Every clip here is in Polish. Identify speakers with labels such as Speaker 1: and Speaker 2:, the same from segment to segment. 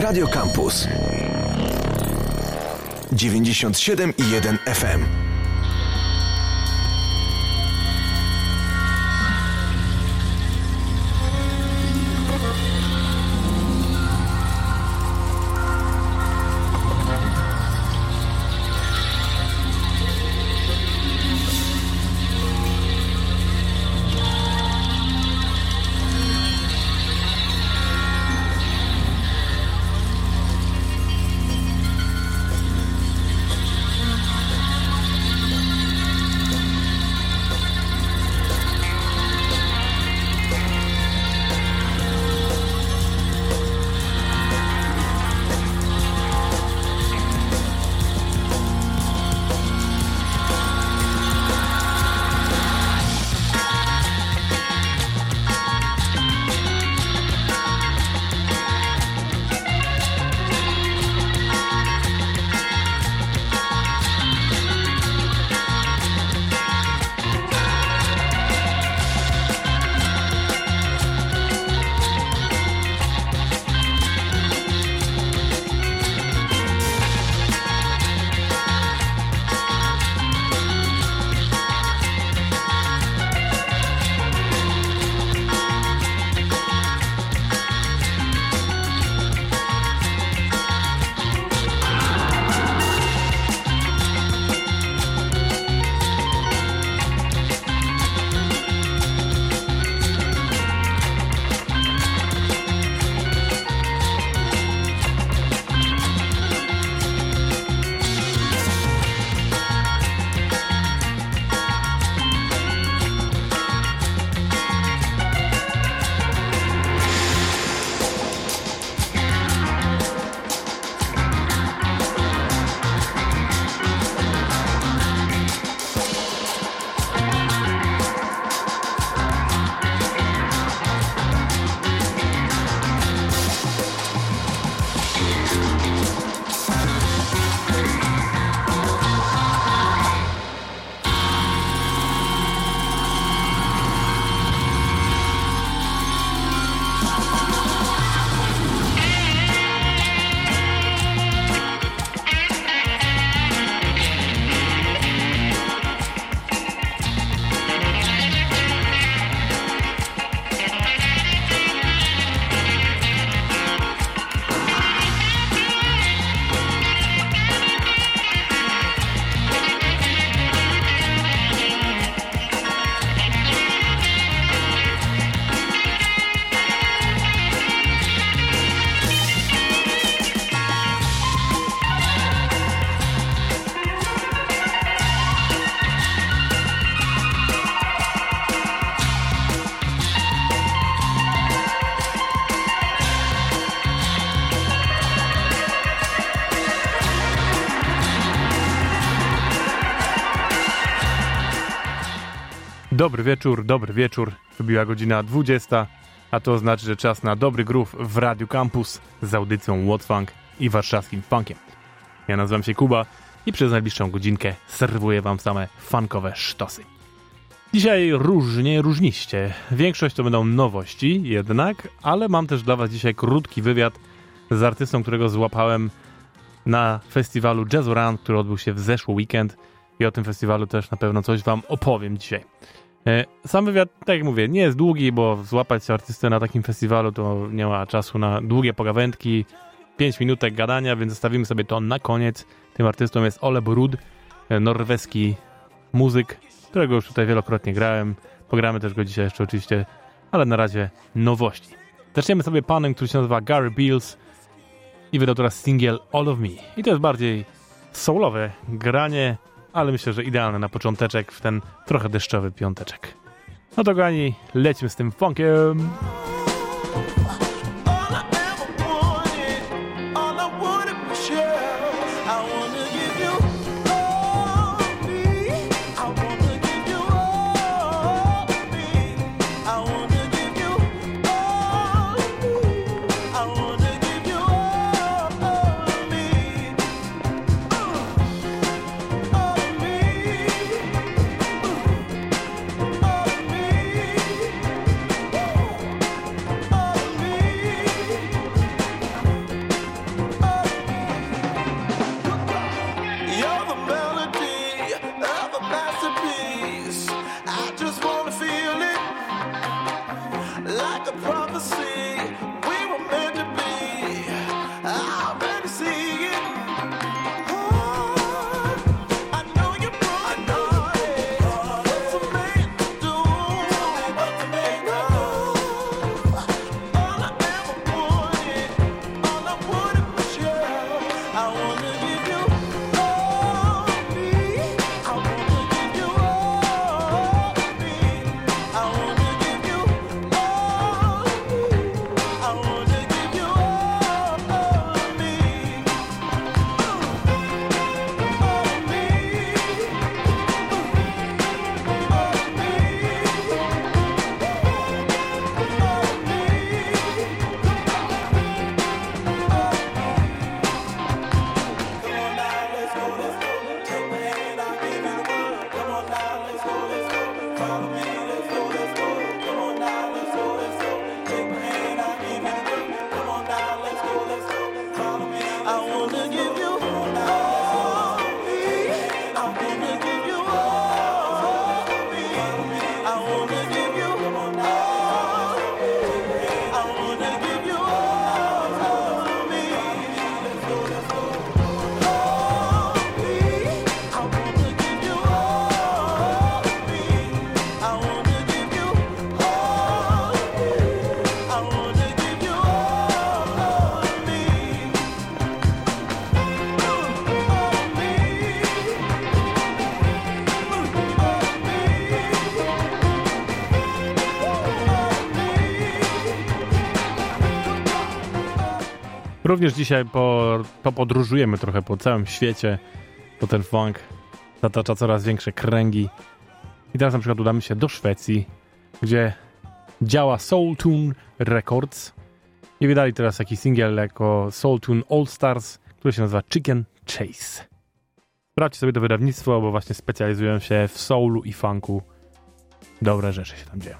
Speaker 1: Radio Campus 97 i 1 FM.
Speaker 2: Dobry wieczór, dobry wieczór. Wybiła godzina 20, a to znaczy, że czas na dobry groove w Radio Campus z audycją What Funk i warszawskim funkiem. Ja nazywam się Kuba i przez najbliższą godzinkę serwuję wam same funkowe sztosy. Dzisiaj różnie, różniście. Większość to będą nowości jednak, ale mam też dla was dzisiaj krótki wywiad z artystą, którego złapałem na festiwalu Jazz Around, który odbył się w zeszły weekend i o tym festiwalu też na pewno coś wam opowiem dzisiaj. E, sam wywiad, tak jak mówię, nie jest długi, bo złapać artystę na takim festiwalu to nie ma czasu na długie pogawędki, 5 minutek gadania, więc zostawimy sobie to na koniec. Tym artystą jest Ole Brud, e, norweski muzyk, którego już tutaj wielokrotnie grałem. Pogramy też go dzisiaj jeszcze oczywiście, ale na razie nowości. Zaczniemy sobie panem, który się nazywa Gary Beals i wydał teraz single All of Me. I to jest bardziej soulowe granie, ale myślę, że idealne na począteczek w ten trochę deszczowy piąteczek. No to gani, lećmy z tym funkiem. Również dzisiaj po, popodróżujemy trochę po całym świecie, bo ten funk zatacza coraz większe kręgi. I teraz na przykład udamy się do Szwecji, gdzie działa Soul Tune Records i wydali teraz taki singiel jako Soul Tune All Stars, który się nazywa Chicken Chase. Sprawdźcie sobie to wydawnictwo, bo właśnie specjalizują się w soulu i funku. Dobre rzeczy się tam dzieją.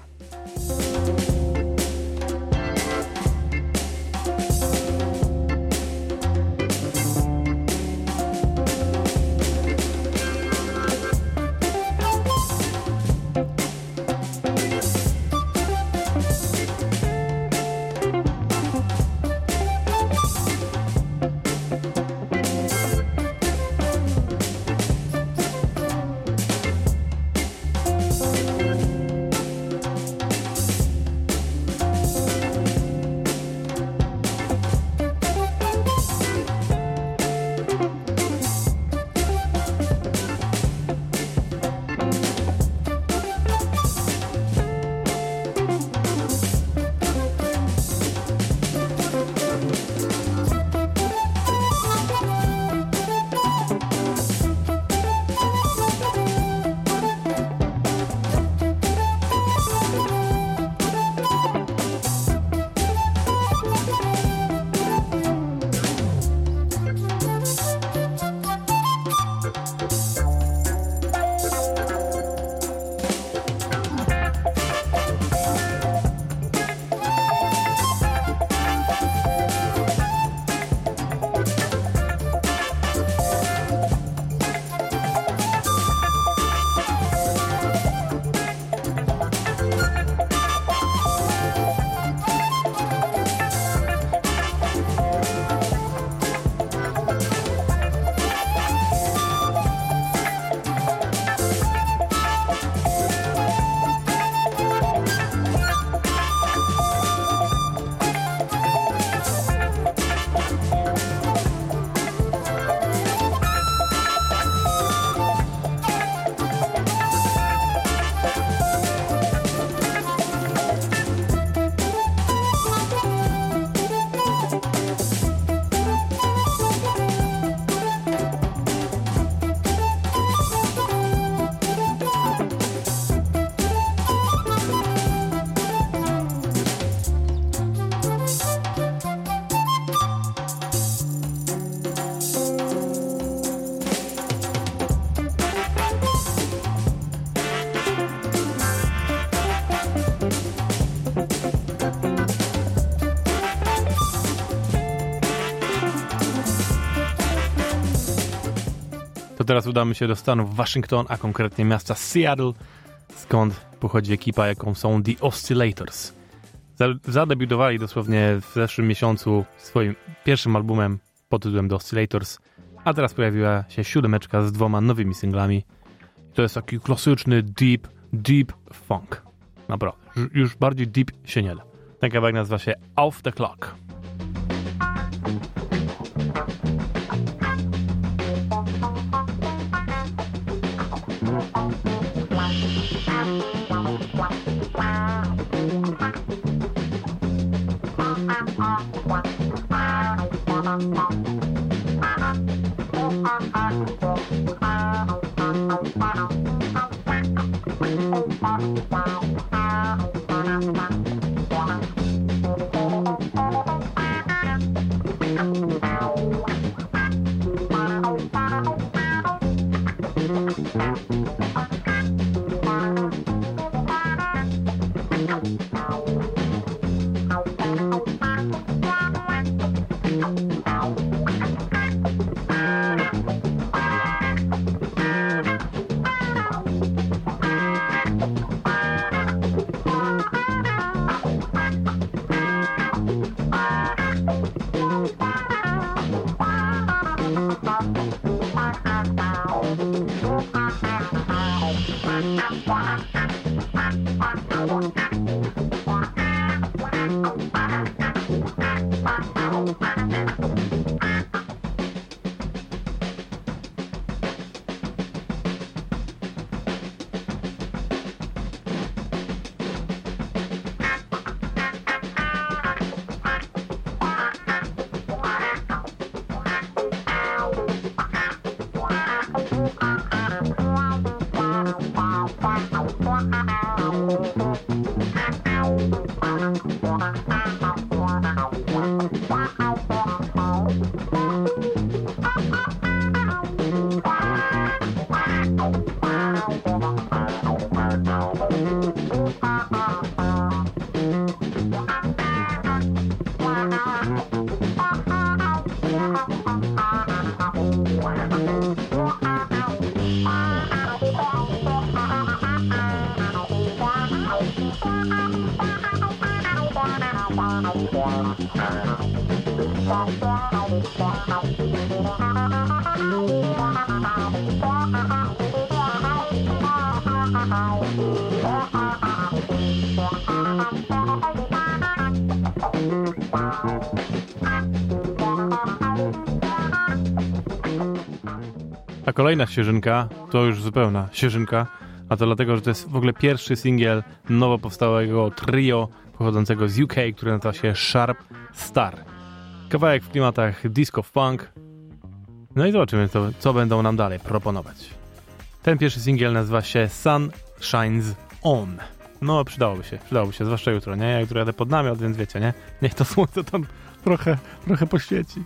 Speaker 2: Teraz udamy się do Stanów Waszyngton, a konkretnie miasta Seattle, skąd pochodzi ekipa, jaką są The Oscillators. Zadebiutowali dosłownie w zeszłym miesiącu swoim pierwszym albumem pod tytułem The Oscillators, a teraz pojawiła się siódemeczka z dwoma nowymi singlami. To jest taki klasyczny deep, deep funk. Naprawdę. Już bardziej deep się nie da. Ten kawałek nazywa się Off the Clock. A kolejna ścieżynka to już zupełna ścieżynka, a to dlatego, że to jest w ogóle pierwszy singiel nowo powstałego trio pochodzącego z UK, który nazywa się Sharp Star. Kawałek w klimatach disco funk. No i zobaczymy, co, co będą nam dalej proponować. Ten pierwszy singiel nazywa się Sun Shines On. No, przydałoby się, przydałoby się, zwłaszcza jutro, nie? Ja jutro jadę pod namiot, więc wiecie, nie? Niech to słońce tam trochę, trochę poświeci.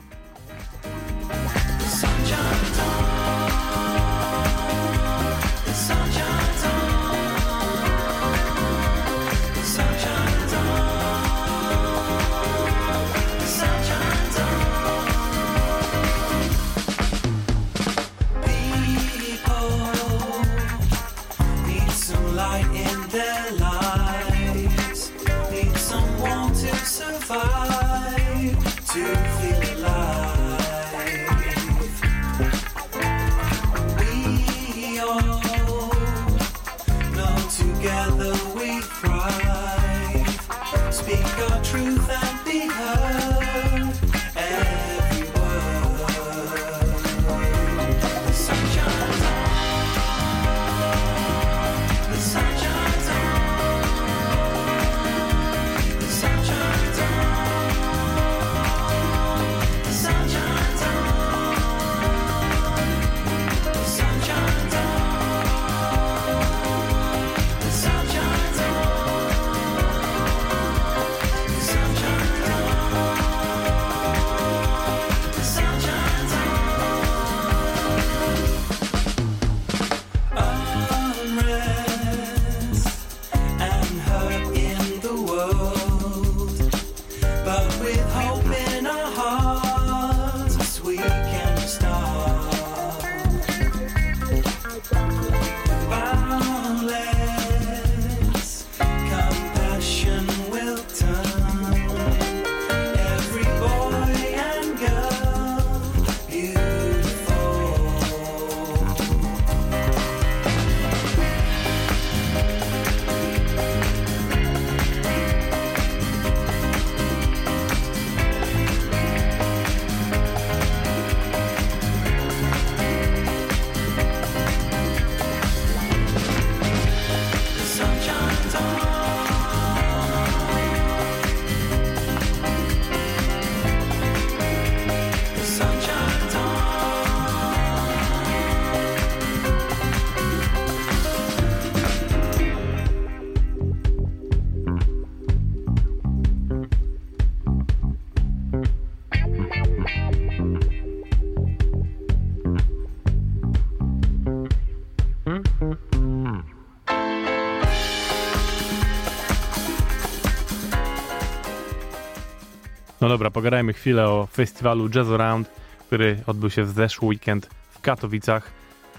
Speaker 2: No dobra, pogadajmy chwilę o festiwalu Jazz Around, który odbył się w zeszły weekend w Katowicach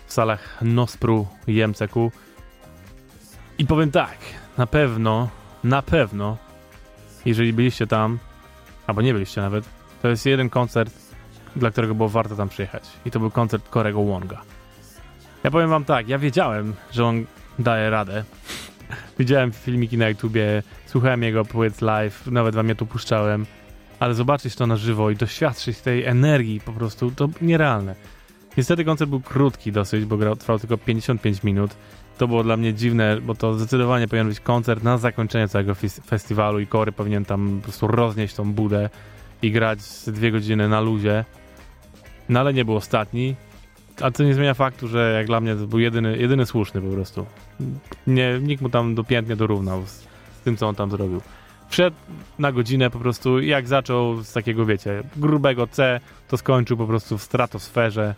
Speaker 2: w salach Nospru i MCQ. I powiem tak, na pewno, na pewno, jeżeli byliście tam, albo nie byliście nawet, to jest jeden koncert, dla którego było warto tam przyjechać. I to był koncert Korego Wonga. Ja powiem wam tak, ja wiedziałem, że on daje radę. Widziałem filmiki na YouTubie, słuchałem jego płyt live, nawet wam je tu puszczałem ale zobaczyć to na żywo i doświadczyć tej energii po prostu, to nierealne. Niestety koncert był krótki dosyć, bo grał, trwał tylko 55 minut. To było dla mnie dziwne, bo to zdecydowanie powinien być koncert na zakończenie całego festiwalu i Kory powinien tam po prostu roznieść tą budę i grać dwie godziny na luzie. No ale nie był ostatni, a to nie zmienia faktu, że jak dla mnie to był jedyny, jedyny słuszny po prostu. Nie, nikt mu tam dopiętnie dorównał z, z tym, co on tam zrobił wszedł na godzinę po prostu, jak zaczął z takiego, wiecie, grubego C, to skończył po prostu w stratosferze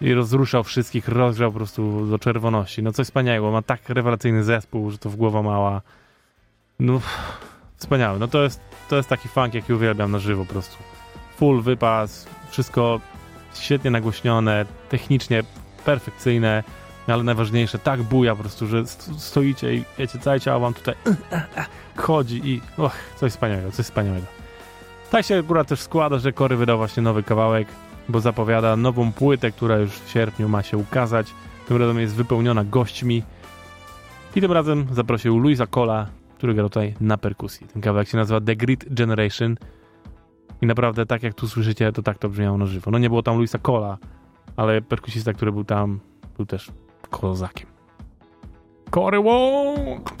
Speaker 2: i rozruszał wszystkich, rozgrzał po prostu do czerwoności. No coś wspaniałego, ma tak rewelacyjny zespół, że to w głowa mała. No, wspaniały. No to jest, to jest taki funk, jaki uwielbiam na żywo po prostu. Full wypas, wszystko świetnie nagłośnione, technicznie perfekcyjne, ale najważniejsze, tak buja po prostu, że stoicie i wiecie, całe ciało wam tutaj chodzi i och, coś wspaniałego, coś wspaniałego. Tak się akurat też składa, że Kory wydał właśnie nowy kawałek, bo zapowiada nową płytę, która już w sierpniu ma się ukazać. Tym razem jest wypełniona gośćmi. I tym razem zaprosił Luisa Cola, który gra tutaj na perkusji. Ten kawałek się nazywa The Grid Generation. I naprawdę, tak jak tu słyszycie, to tak to brzmiało na żywo. No nie było tam Luisa Cola, ale perkusista, który był tam, był też kozakiem. Cory Wong!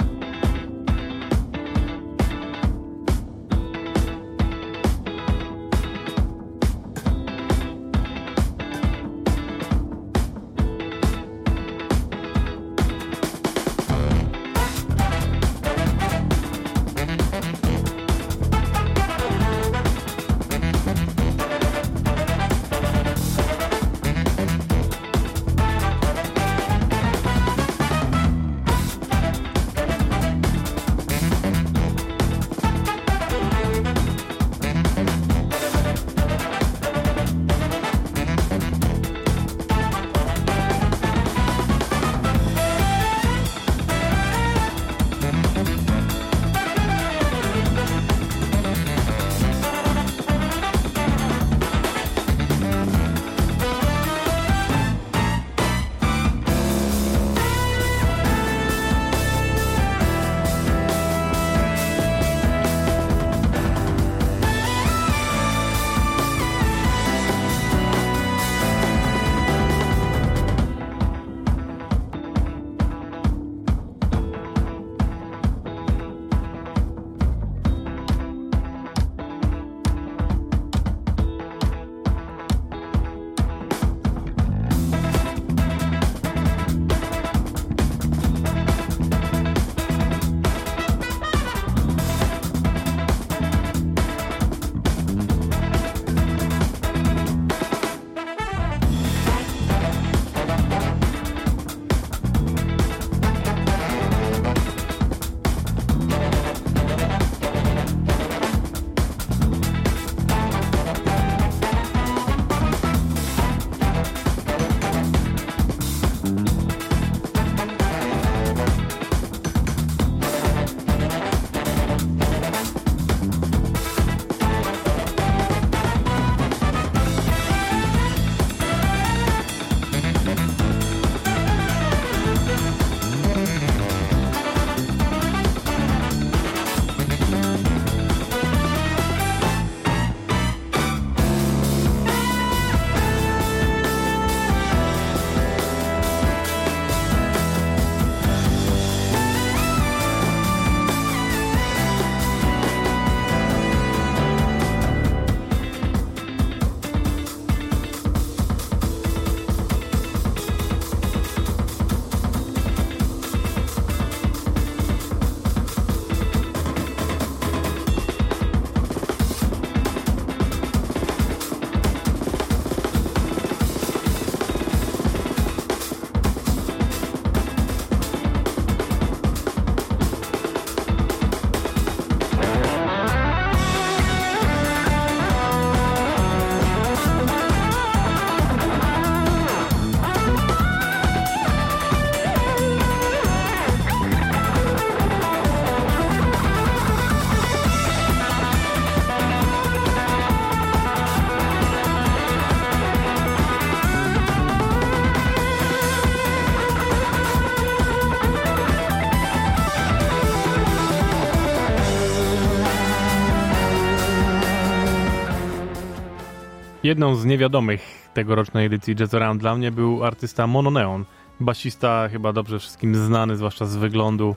Speaker 2: Jedną z niewiadomych tegorocznej edycji Jazz Around dla mnie był artysta Mononeon. Basista chyba dobrze wszystkim znany, zwłaszcza z wyglądu,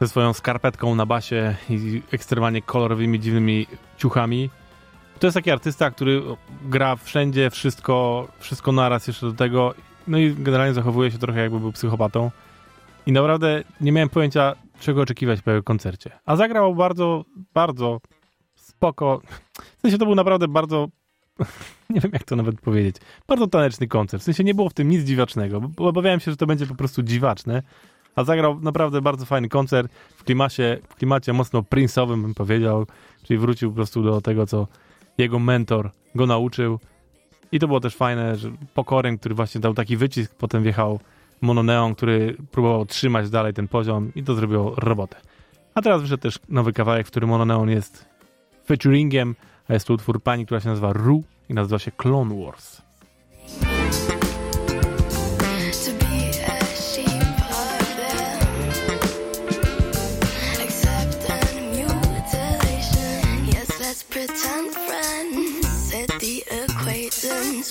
Speaker 2: ze swoją skarpetką na basie i ekstremalnie kolorowymi, dziwnymi ciuchami. To jest taki artysta, który gra wszędzie, wszystko, wszystko naraz jeszcze do tego, no i generalnie zachowuje się trochę jakby był psychopatą. I naprawdę nie miałem pojęcia, czego oczekiwać po jego koncercie. A zagrał bardzo, bardzo spoko. W sensie to był naprawdę bardzo nie wiem jak to nawet powiedzieć, bardzo taneczny koncert. W sensie nie było w tym nic dziwacznego, bo obawiałem się, że to będzie po prostu dziwaczne. A zagrał naprawdę bardzo fajny koncert w klimacie, w klimacie mocno prince'owym, bym powiedział. Czyli wrócił po prostu do tego, co jego mentor go nauczył. I to było też fajne, że Pokorem, który właśnie dał taki wycisk, potem wjechał Mononeon, który próbował trzymać dalej ten poziom i to zrobiło robotę. A teraz wyszedł też nowy kawałek, w którym Mononeon jest featuringiem, a jest to utwór pani, która się nazywa Ru i nazywa się Clone Wars.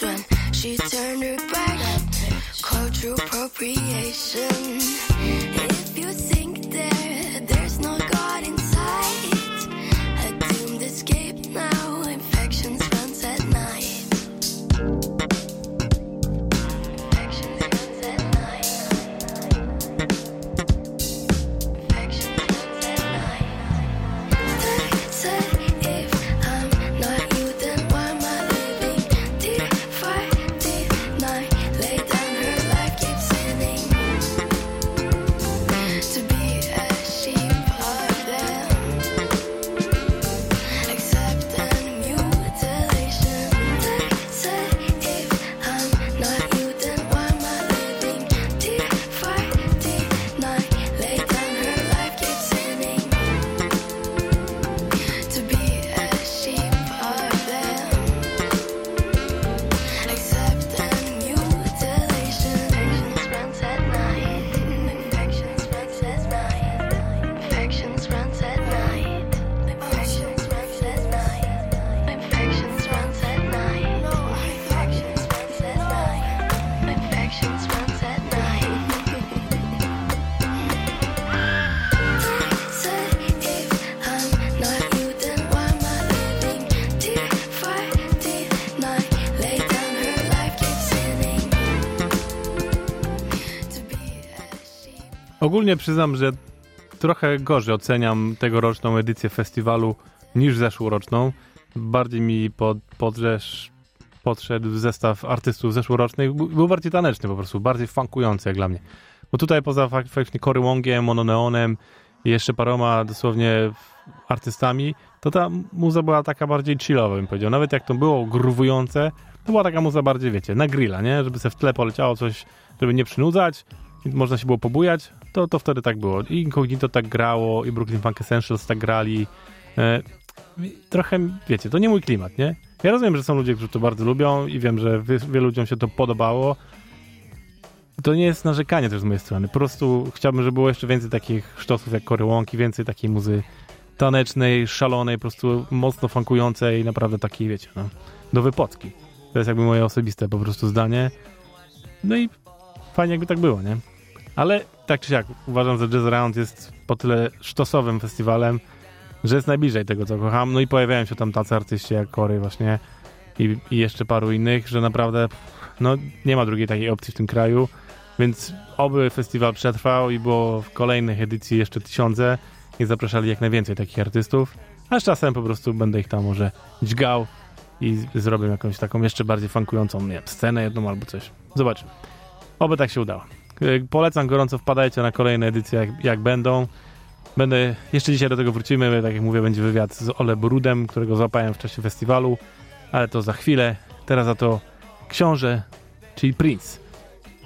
Speaker 3: When she turned her back. Cultural appropriation. If you think
Speaker 2: Ogólnie przyznam, że trochę gorzej oceniam tegoroczną edycję festiwalu niż zeszłoroczną. Bardziej mi pod, podrzesz, podszedł zestaw artystów zeszłorocznych. Był- bardziej taneczny po prostu, bardziej funkujący jak dla mnie. Bo tutaj poza fak- faktycznie Cory Wongiem, Mononeonem i jeszcze paroma dosłownie artystami, to ta muza była taka bardziej chillowa, bym powiedział. Nawet jak to było gruwujące, to była taka muza bardziej, wiecie, na grilla, nie? Żeby se w tle poleciało coś, żeby nie przynudzać, można się było pobujać, to, to wtedy tak było. I Incognito tak grało, i Brooklyn Funk Essentials tak grali. E, trochę, wiecie, to nie mój klimat, nie? Ja rozumiem, że są ludzie, którzy to bardzo lubią i wiem, że wielu ludziom się to podobało. To nie jest narzekanie też z mojej strony. Po prostu chciałbym, żeby było jeszcze więcej takich sztosów jak Cory Wonki, więcej takiej muzy tanecznej, szalonej, po prostu mocno funkującej, naprawdę takiej, wiecie, no, do wypocki. To jest jakby moje osobiste po prostu zdanie. No i fajnie jakby tak było, nie? Ale tak czy siak, uważam, że Jazz Round jest po tyle sztosowym festiwalem, że jest najbliżej tego, co kocham. No i pojawiają się tam tacy artyści jak Cory właśnie i, i jeszcze paru innych, że naprawdę no, nie ma drugiej takiej opcji w tym kraju, więc oby festiwal przetrwał i było w kolejnych edycji jeszcze tysiące i zapraszali jak najwięcej takich artystów, a z czasem po prostu będę ich tam może dźgał i zrobię jakąś taką jeszcze bardziej funkującą, nie scenę jedną albo coś. Zobaczymy. Oby tak się udało. Y, Polecam gorąco, wpadajcie na kolejne edycje, jak, jak będą. Będę, jeszcze dzisiaj do tego wrócimy, tak jak mówię, będzie wywiad z Ole Brudem, którego złapałem w czasie festiwalu, ale to za chwilę. Teraz za to książę, czyli Prince.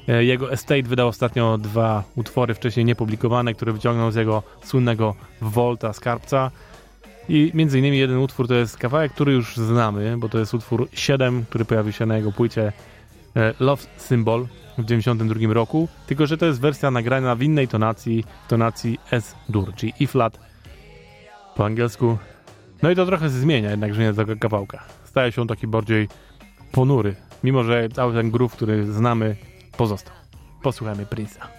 Speaker 2: E, Jego estate wydał ostatnio dwa utwory wcześniej niepublikowane, które wyciągnął z jego słynnego Volta skarbca. I między innymi jeden utwór to jest kawałek, który już znamy, bo to jest utwór 7, który pojawił się na jego płycie e, Love Symbol w 92 roku, tylko że to jest wersja nagrana w innej tonacji, tonacji S-dur, czyli E-flat po angielsku. No i to trochę zmienia jednak brzmienie tego kawałka. Staje się on taki bardziej ponury, mimo że cały ten groove, który znamy, pozostał. Posłuchajmy Prince'a.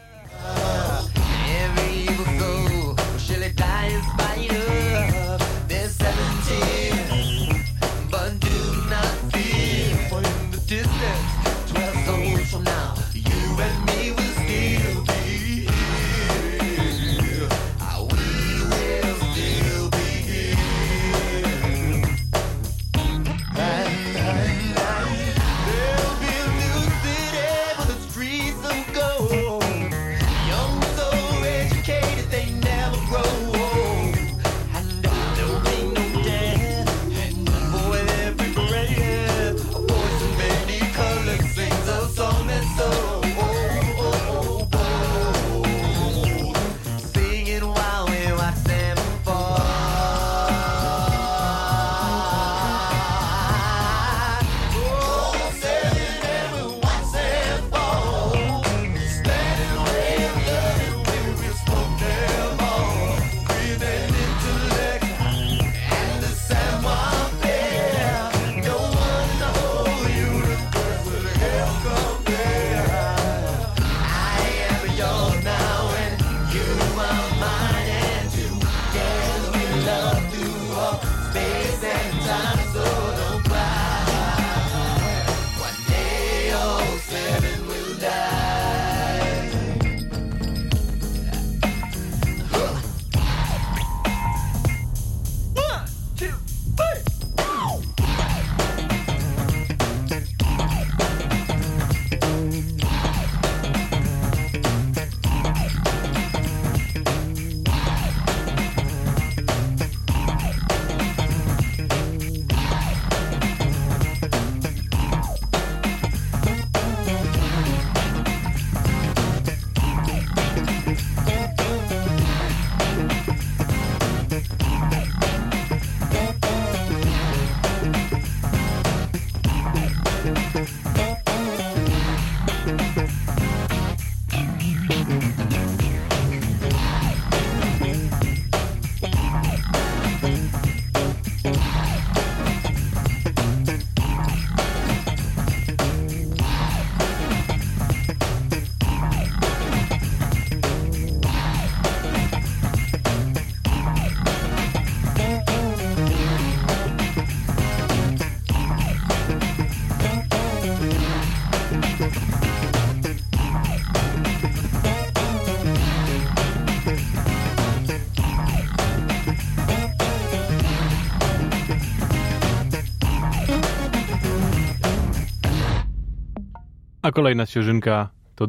Speaker 4: Kolejna świeżynka to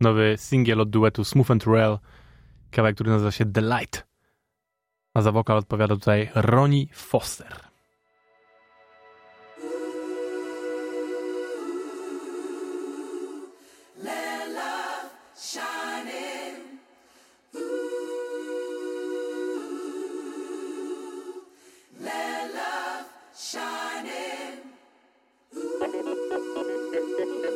Speaker 4: nowy singiel od duetu Smooth and Rail, kawałek, który nazywa się The Light. A za wokal odpowiada tutaj Ronnie Foster.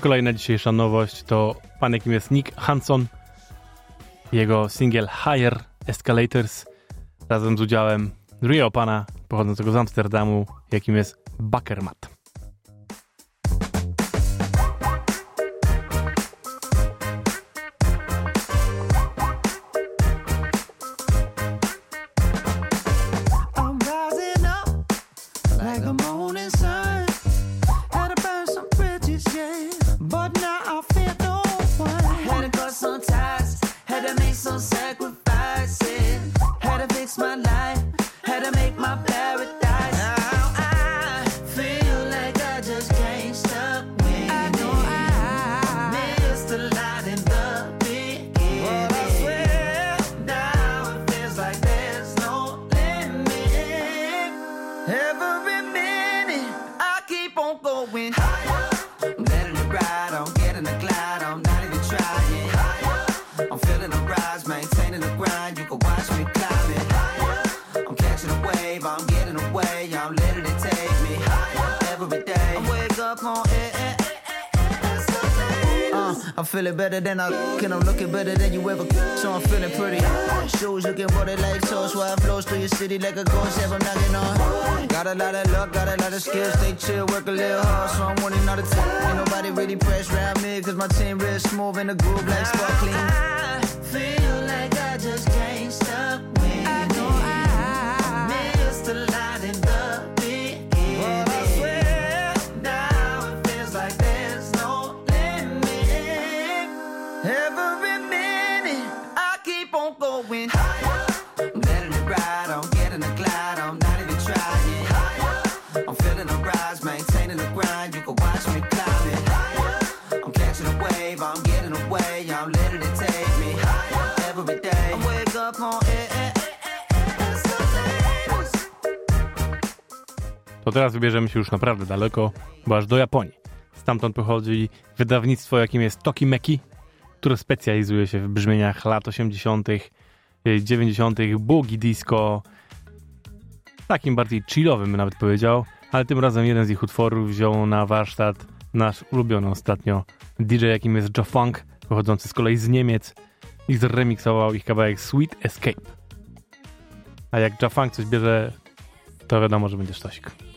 Speaker 4: kolejna dzisiejsza nowość to pan, jakim jest Nick Hanson. Jego singiel Higher Escalators razem z udziałem Rio Pana pochodzącego z Amsterdamu, jakim jest Bakermat.
Speaker 5: I'm
Speaker 6: feeling better than I look, and I'm looking better than you ever could, so I'm feeling pretty. Shoes looking water like toast, while I flows through your city like a ghost, have I'm knocking on. Got a lot of luck, got a lot of skills, stay chill, work a little hard, so I'm winning all the time. Ain't nobody really pressed around me, cause my team real smooth in the groove like sparkling. I feel like I just
Speaker 7: To teraz wybierzemy się już naprawdę daleko, bo aż do Japonii. Stamtąd pochodzi wydawnictwo, jakim jest Tokimeki, które specjalizuje się w brzmieniach lat 80., y, 90., boogie disco, takim bardziej chillowym nawet powiedział, ale tym razem jeden z ich utworów wziął na warsztat nasz ulubiony ostatnio DJ, jakim jest Joe Funk, pochodzący z kolei z Niemiec i zremiksował ich kawałek Sweet Escape. A jak Joe Funk coś bierze, to wiadomo, że będzie sztosik.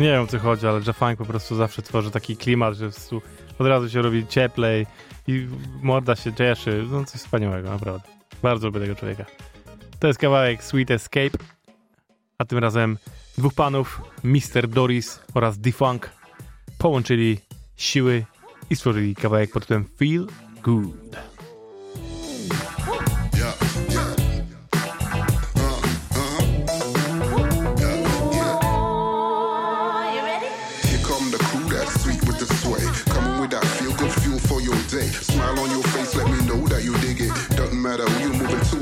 Speaker 7: Nie wiem o co chodzi, ale Funk po prostu zawsze tworzy taki klimat, że od razu się robi cieplej i morda się cieszy. No coś wspaniałego, naprawdę. Bardzo lubię tego człowieka. To jest kawałek Sweet Escape, a tym razem dwóch panów, Mr. Doris oraz D-Funk, połączyli siły i stworzyli kawałek pod tytułem Feel Good.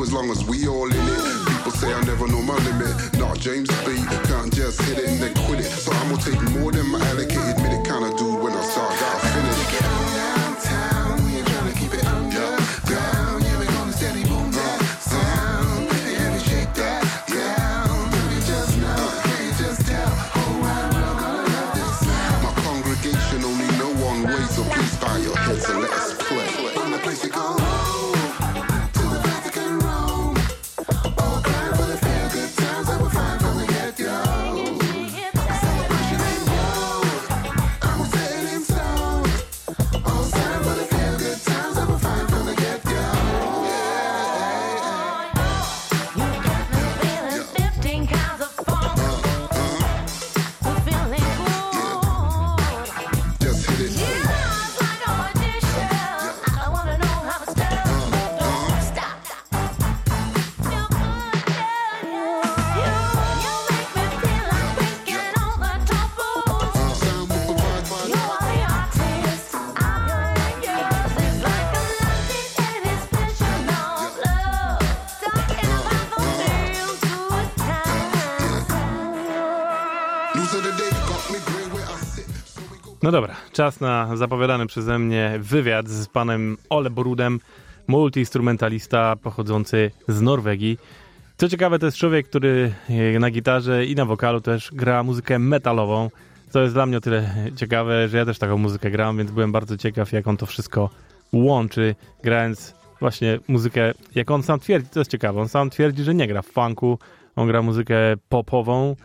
Speaker 8: As long as we all in it. People say I never know my limit. Nah, James B. Can't just hit it and then quit it. So I'm gonna take more than my allocated minute. Kinda do when I start, gotta
Speaker 2: czas na zapowiadany przeze mnie wywiad z panem Ole Borudem, multiinstrumentalista pochodzący z Norwegii. Co ciekawe, to jest człowiek, który e, na gitarze i na wokalu też gra muzykę metalową, co jest dla mnie o tyle ciekawe, że ja też taką muzykę gram, więc byłem bardzo ciekaw, jak on to wszystko łączy, grając właśnie muzykę, jak on sam twierdzi, to jest ciekawe, on sam twierdzi, że nie gra w funku, on gra muzykę popową,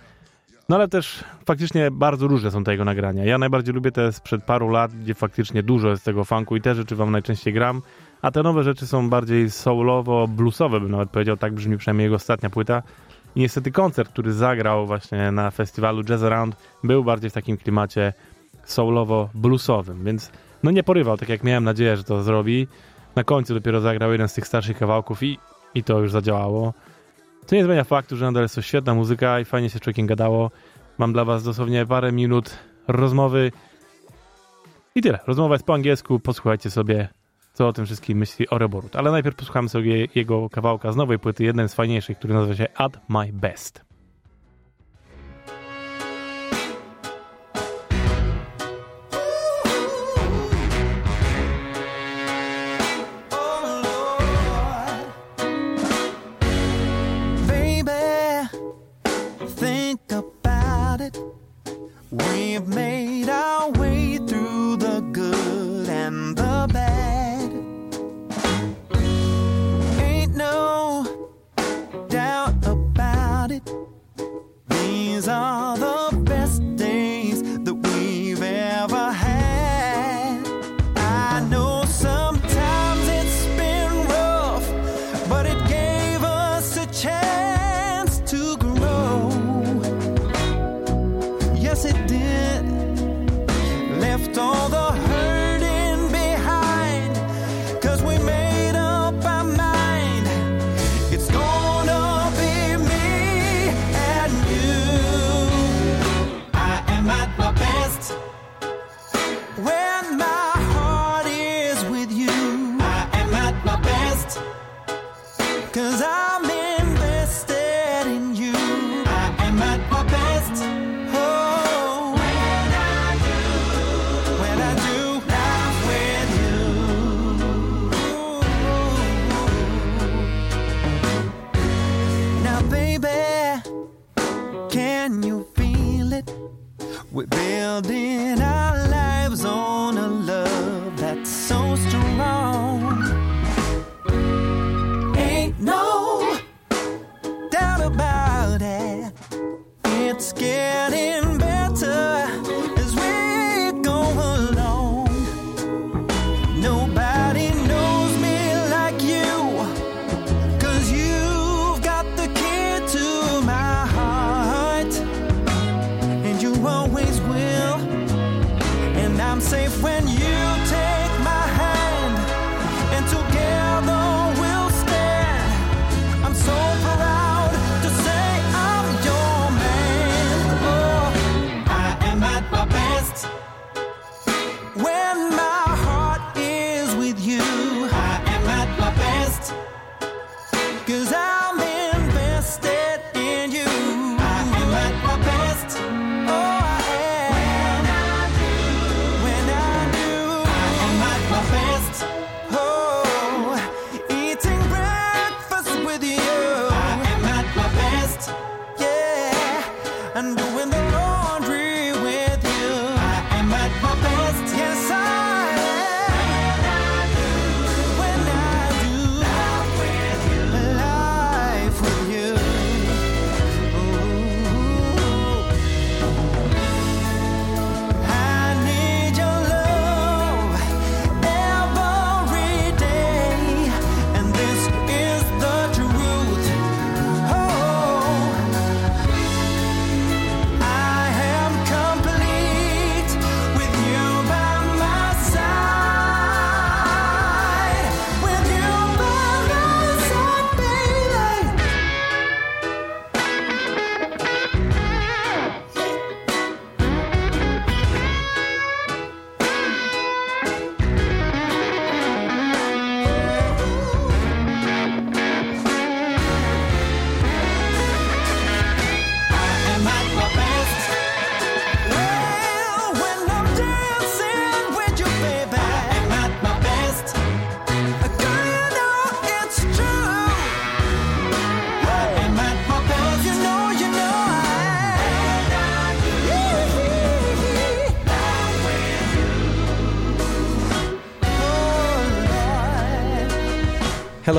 Speaker 2: no ale też faktycznie bardzo różne są te jego nagrania. Ja najbardziej lubię te sprzed paru lat, gdzie faktycznie dużo jest tego funku i te rzeczy wam najczęściej gram, a te nowe rzeczy są bardziej soulowo, bluesowe bym nawet powiedział, tak brzmi przynajmniej jego ostatnia płyta. I niestety koncert, który zagrał właśnie na festiwalu Jazz Around był bardziej w takim klimacie soulowo-bluesowym, więc no nie porywał, tak jak miałem nadzieję, że to zrobi. Na końcu dopiero zagrał jeden z tych starszych kawałków i, i to już zadziałało. To nie zmienia faktu, że nadal jest to świetna muzyka i fajnie się człowiekiem gadało. Mam dla was dosłownie parę minut rozmowy i tyle. Rozmowa jest po angielsku, posłuchajcie sobie, co o tym wszystkim myśli Oreborut. Ale najpierw posłuchamy sobie jego kawałka z nowej płyty, jeden z fajniejszych, który nazywa się At My Best.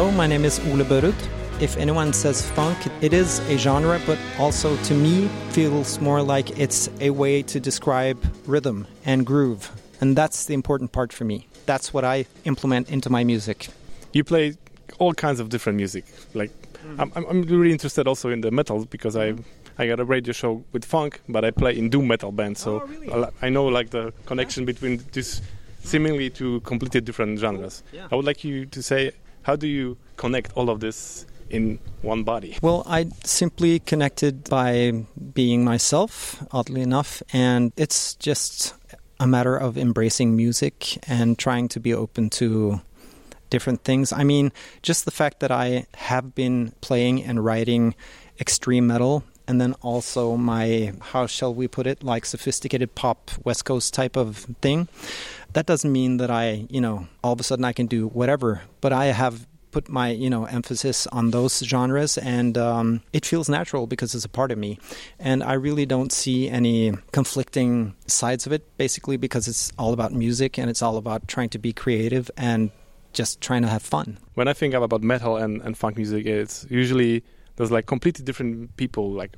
Speaker 9: Hello, my name is Ole Børud. If anyone says funk, it is a genre, but also to me feels more like it's a way to describe rhythm and groove. And that's the important part for me. That's what I implement into my music.
Speaker 2: You play all kinds of different music. Like, mm. I'm, I'm- I'm really interested also in the metal because I mm. I got a radio show with funk, but I play in doom metal band. So oh, I li- I know like the connection between these seemingly two completely different genres.
Speaker 9: Yeah.
Speaker 2: I would like you to say how do you connect all of this in one body?
Speaker 9: Well, I simply connected by being myself, oddly enough, and it's just a matter of embracing music and trying to be open to different things. I mean, just the fact that I have been playing and writing extreme metal and then also my how shall we put it like sophisticated pop west coast type of thing. That doesn't mean that i you know all of a sudden i can do whatever but i have put my you know emphasis on those genres and um, it feels natural because it's a part of me. And i really don't see any conflicting sides of it basically because it's all about music and it's all about trying to be creative and just trying to have fun.
Speaker 2: When I think about metal and, and funk music, it's usually there's like completely different people like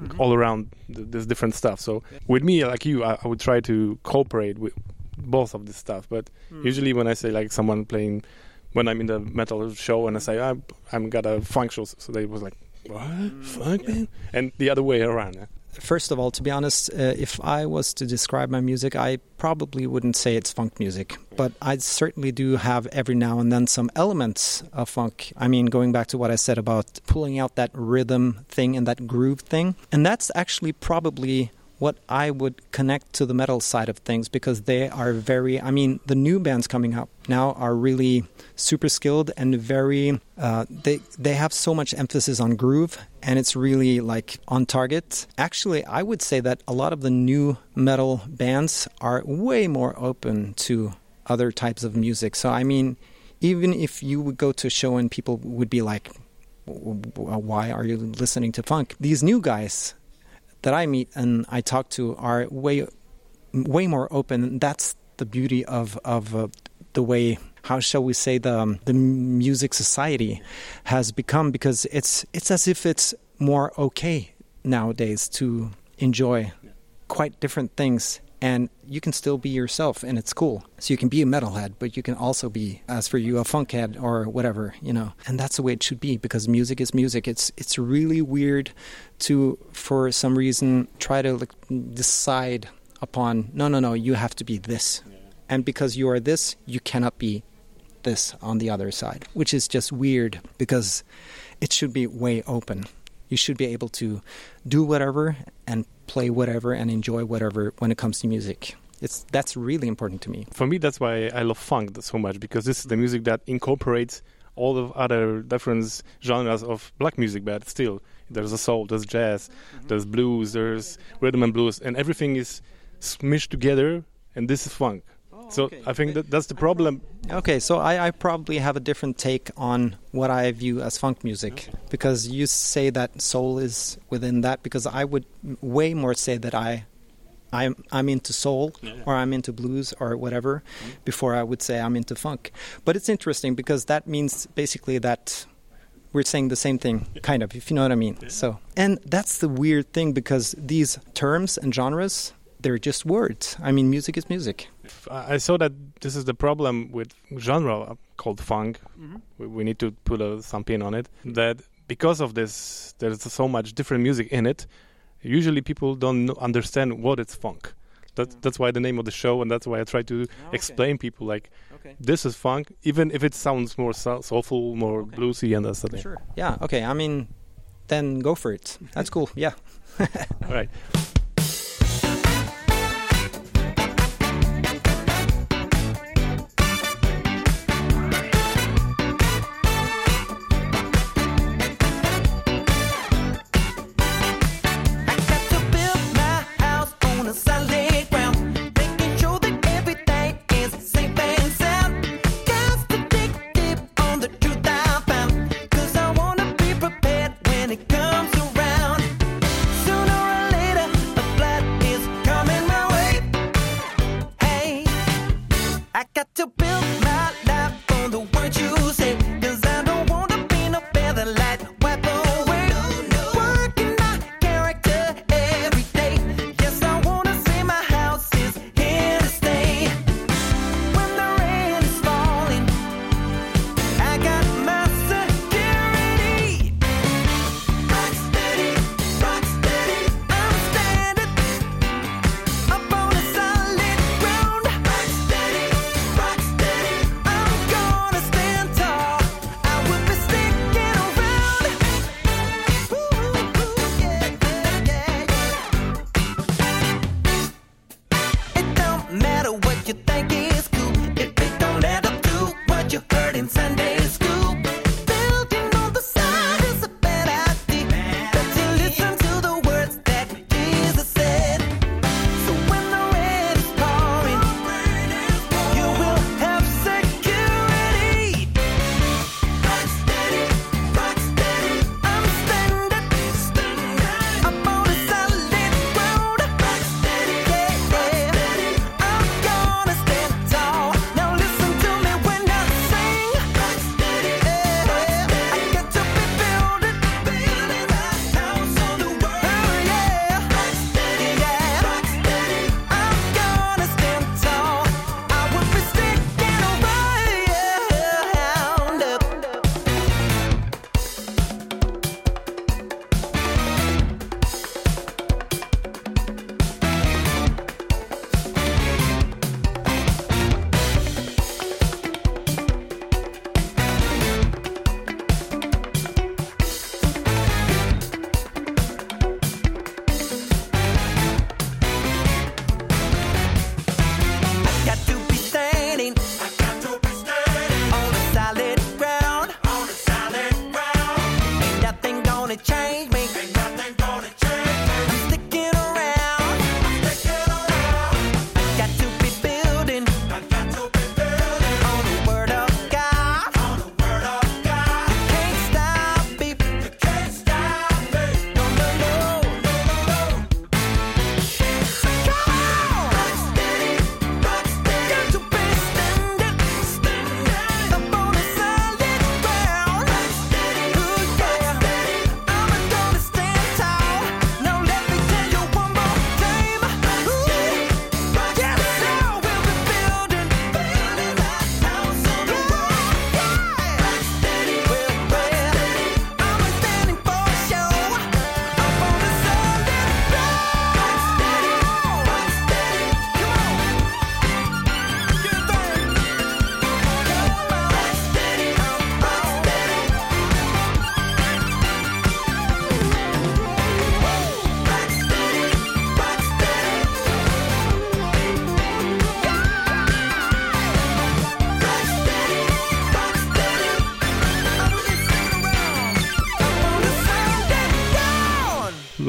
Speaker 2: mm-hmm. all around th- this different stuff. So with me, like you, I, I would try to cooperate with both of this stuff. But mm. usually when I say like someone playing, when I'm in the metal show and I say I'm, I'm got a funk show, so they was like, what mm. funk man? And the other way around. yeah.
Speaker 9: First of all, to be honest, uh, if I was to describe my music, I probably wouldn't say it's funk music, but I certainly do have every now and then some elements of funk. I mean, going back to what I said about pulling out that rhythm thing and that groove thing. And that's actually probably what I would connect to the metal side of things because they are very, I mean, the new bands coming up now are really super skilled and very, uh, they, they have so much emphasis on groove and it's really like on target. Actually, I would say that a lot of the new metal bands are way more open to other types of music. So, I mean, even if you would go to a show and people would be like, "W- w- why are you listening to funk? These new guys that I meet and I talk to are way way more open. That's the beauty of of uh, the way how shall we say the um, the music society has become because it's it's as if it's more okay nowadays to enjoy quite different things and you can still be yourself and it's cool. So you can be a metalhead but you can also be as for you a funkhead or whatever you know. And that's the way it should be because music is music. It's it's really weird to for some reason try to like decide upon no no no you have to be this. And because you are this you cannot be this on the other side which is just weird because it should be way open you should be able to do whatever and play whatever and enjoy whatever when it comes to music it's that's really important to me
Speaker 2: For me, that's why I love funk so much because this is the music that incorporates all of other different genres of black music. But still, there's a soul, there's jazz, mm-hmm. there's blues, there's rhythm and blues, and everything is smushed together. And this is funk. Oh, so I think that that's the problem.
Speaker 9: Okay, so I, I probably have a different take on what I view as funk music because you say that soul is within that. Because I would way more say that I, I'm I'm into soul or I'm into blues or whatever, mm-hmm. before I would say I'm into funk. But it's interesting because that means basically that we're saying the same thing, kind of, if you know what I mean. So, and that's the weird thing because these terms and genres, they're just words. I mean, music is music.
Speaker 2: I I saw that this is the problem with genre uh, called funk. Mm-hmm. We, we need to put a, some pin on it. That because of this, there's so much different music in it. Usually, people don't understand what it's funk. That's that's why the name of the show, and that's why I try to ah, explain people like this is funk, even if it sounds more soulful, more bluesy, and that's the thing.
Speaker 9: Sure. Yeah. Okay. I mean, then go for it. That's cool. Yeah.
Speaker 2: All right.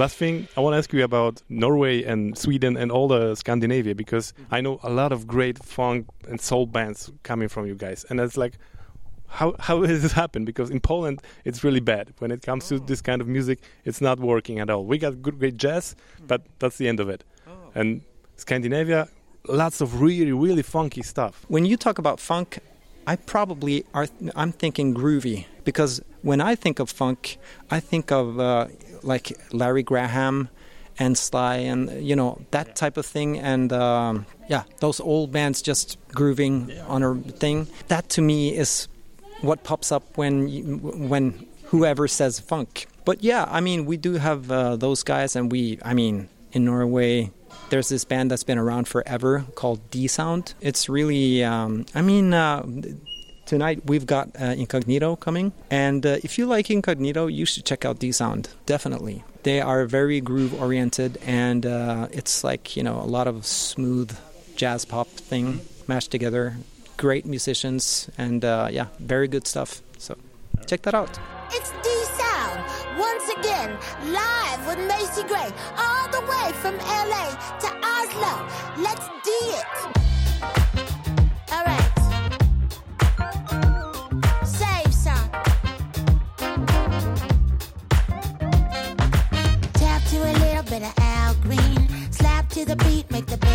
Speaker 2: Last thing I want to ask you about Norway and Sweden and all the Scandinavia because I know a lot of great funk and soul bands coming from you guys, and it's like. How how does this happen? Because in Poland it's really bad when it comes to this kind of music. It's not working at all. We got good, great jazz, but that's the end of it. And Scandinavia, lots of really really funky stuff.
Speaker 9: When you talk about funk, I probably are. I'm thinking groovy because when I think of funk, I think of uh, like Larry Graham and Sly and you know that type of thing. And um, yeah, those old bands just grooving on a thing. That to me is what pops up when you, when whoever says funk. But yeah, I mean, we do have uh, those guys, and we. I mean, in Norway, there's this band that's been around forever called D Sound. It's really, um, I mean, uh, tonight we've got uh, Incognito coming, and uh, if you like Incognito, you should check out D Sound. Definitely, they are very groove oriented, and uh, it's like you know a lot of smooth jazz pop thing mashed together. Great musicians, and uh, yeah, very good stuff. So check that out.
Speaker 10: It's D Sound once again, live with Macy Gray, all the way from LA to Oslo. Let's D it. All right. Make the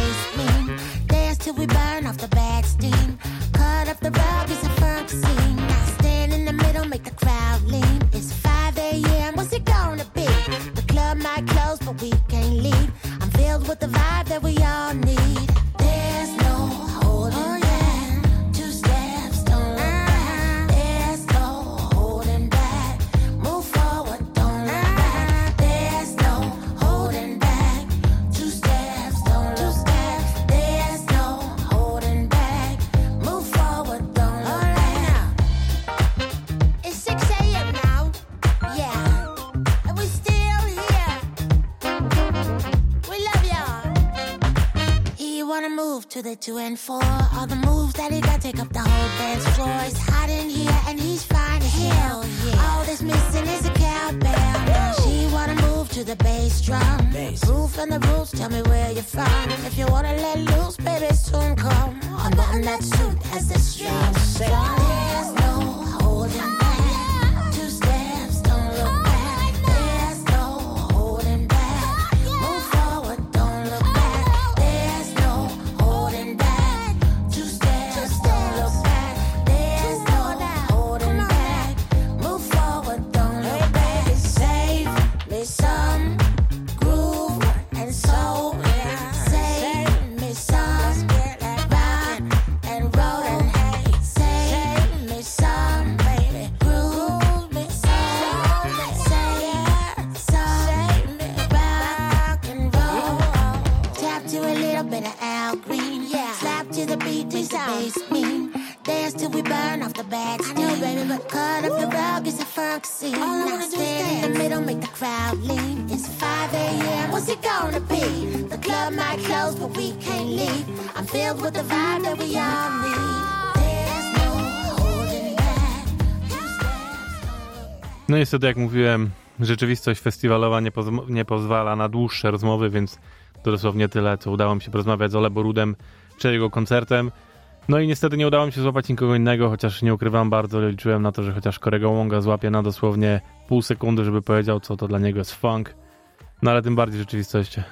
Speaker 10: to the two and four. All the moves that he got take up the whole dance floor. It's hot in here and he's fine as hell. All that's missing is a cowbell. Now she wanna move to the bass drum. Roof and the roots, tell me where you're from. If you wanna let loose, baby, soon come. Unbutton that suit as the strings. No
Speaker 2: niestety, jak mówiłem, rzeczywistość festiwalowa nie, pozm- nie pozwala na dłuższe rozmowy, więc to dosłownie tyle, co udało mi się porozmawiać z Ole Borudem przed jego koncertem. No i niestety nie udało mi się złapać nikogo innego, chociaż nie ukrywam, bardzo liczyłem na to, że chociaż Korego Łąga złapie na dosłownie pół sekundy, żeby powiedział, co to dla niego jest funk. No ale tym bardziej rzeczywistość yy,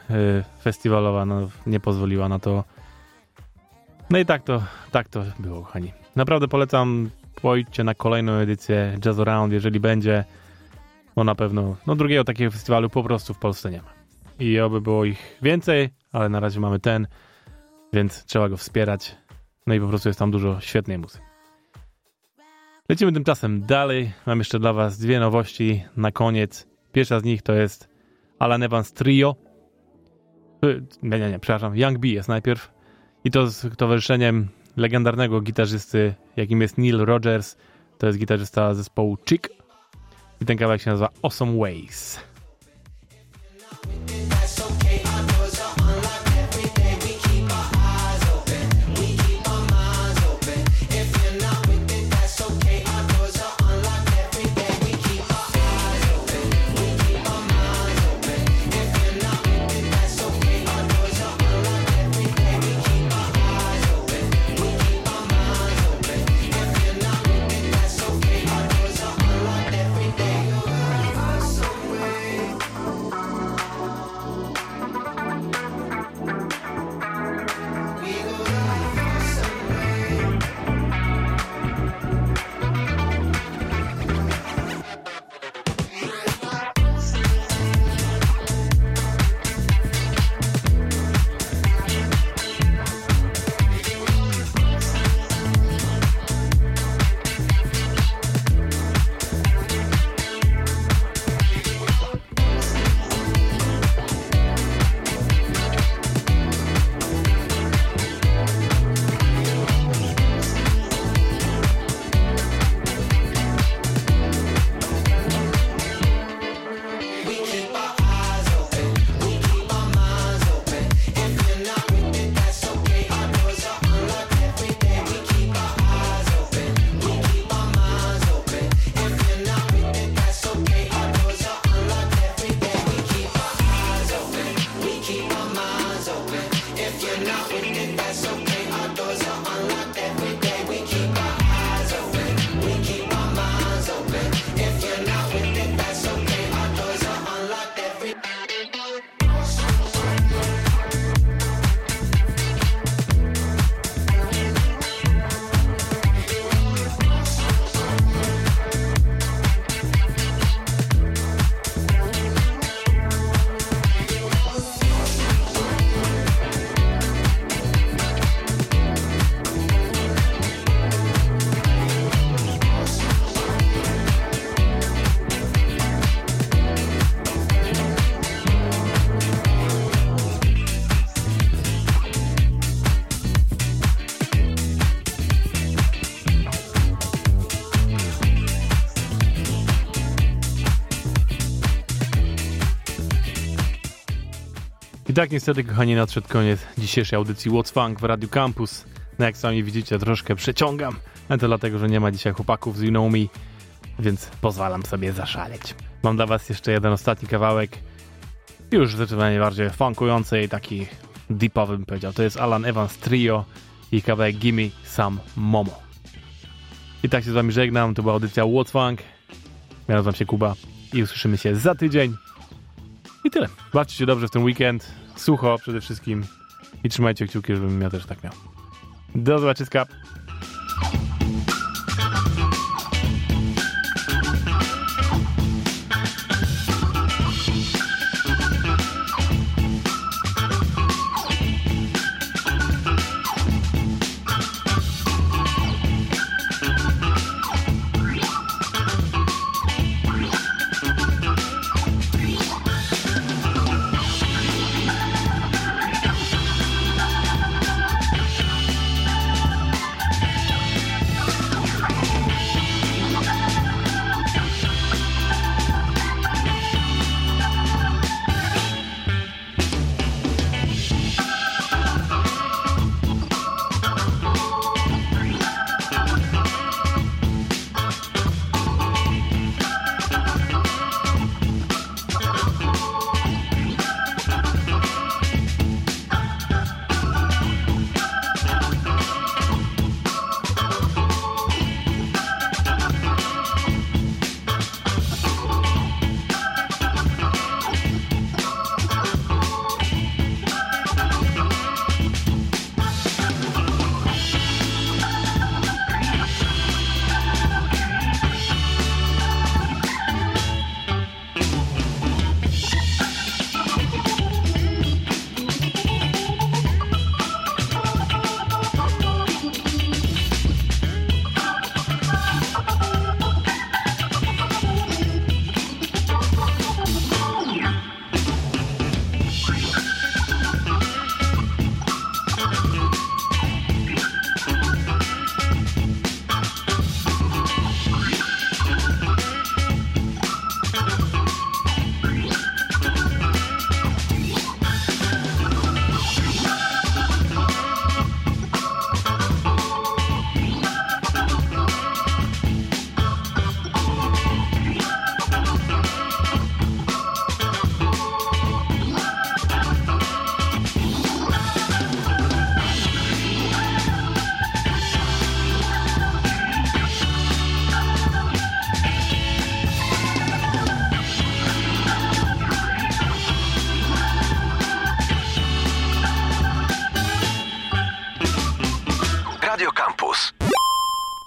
Speaker 2: festiwalowa no, nie pozwoliła na to. No i tak to, tak to było, kochani. Naprawdę polecam, pojdźcie na kolejną edycję Jazz Around, jeżeli będzie, bo na pewno, no drugiego takiego festiwalu po prostu w Polsce nie ma. I oby było ich więcej, ale na razie mamy ten, więc trzeba go wspierać. No i po prostu jest tam dużo świetnej muzyki. Lecimy tymczasem dalej. Mam jeszcze dla Was dwie nowości na koniec. Pierwsza z nich to jest Alan Evans Trio. Y, Nie, nie, nie, przepraszam. Young B jest najpierw. I to z towarzyszeniem legendarnego gitarzysty, jakim jest Neil Rogers. To jest gitarzysta zespołu Chick. I ten kawałek się nazywa Awesome Ways. Tak niestety, kochani, nadszedł koniec dzisiejszej audycji What's Funk w Radio Campus. No jak sami widzicie, troszkę przeciągam, ale to dlatego, że nie ma dzisiaj chłopaków z You Know Me, więc pozwalam sobie zaszaleć. Mam dla was jeszcze jeden ostatni kawałek, już zdecydowanie bardziej funkujący i taki deepowy bym powiedział. To jest Alan Evans Trio i kawałek Gimme Some Momo. I tak się z wami żegnam, to była audycja What's Funk. Ja nazywam się Kuba i usłyszymy się za tydzień. I tyle. Bawcie się dobrze w ten weekend, sucho przede wszystkim i trzymajcie kciuki, żebym ja też tak miał. Do zobaczyska.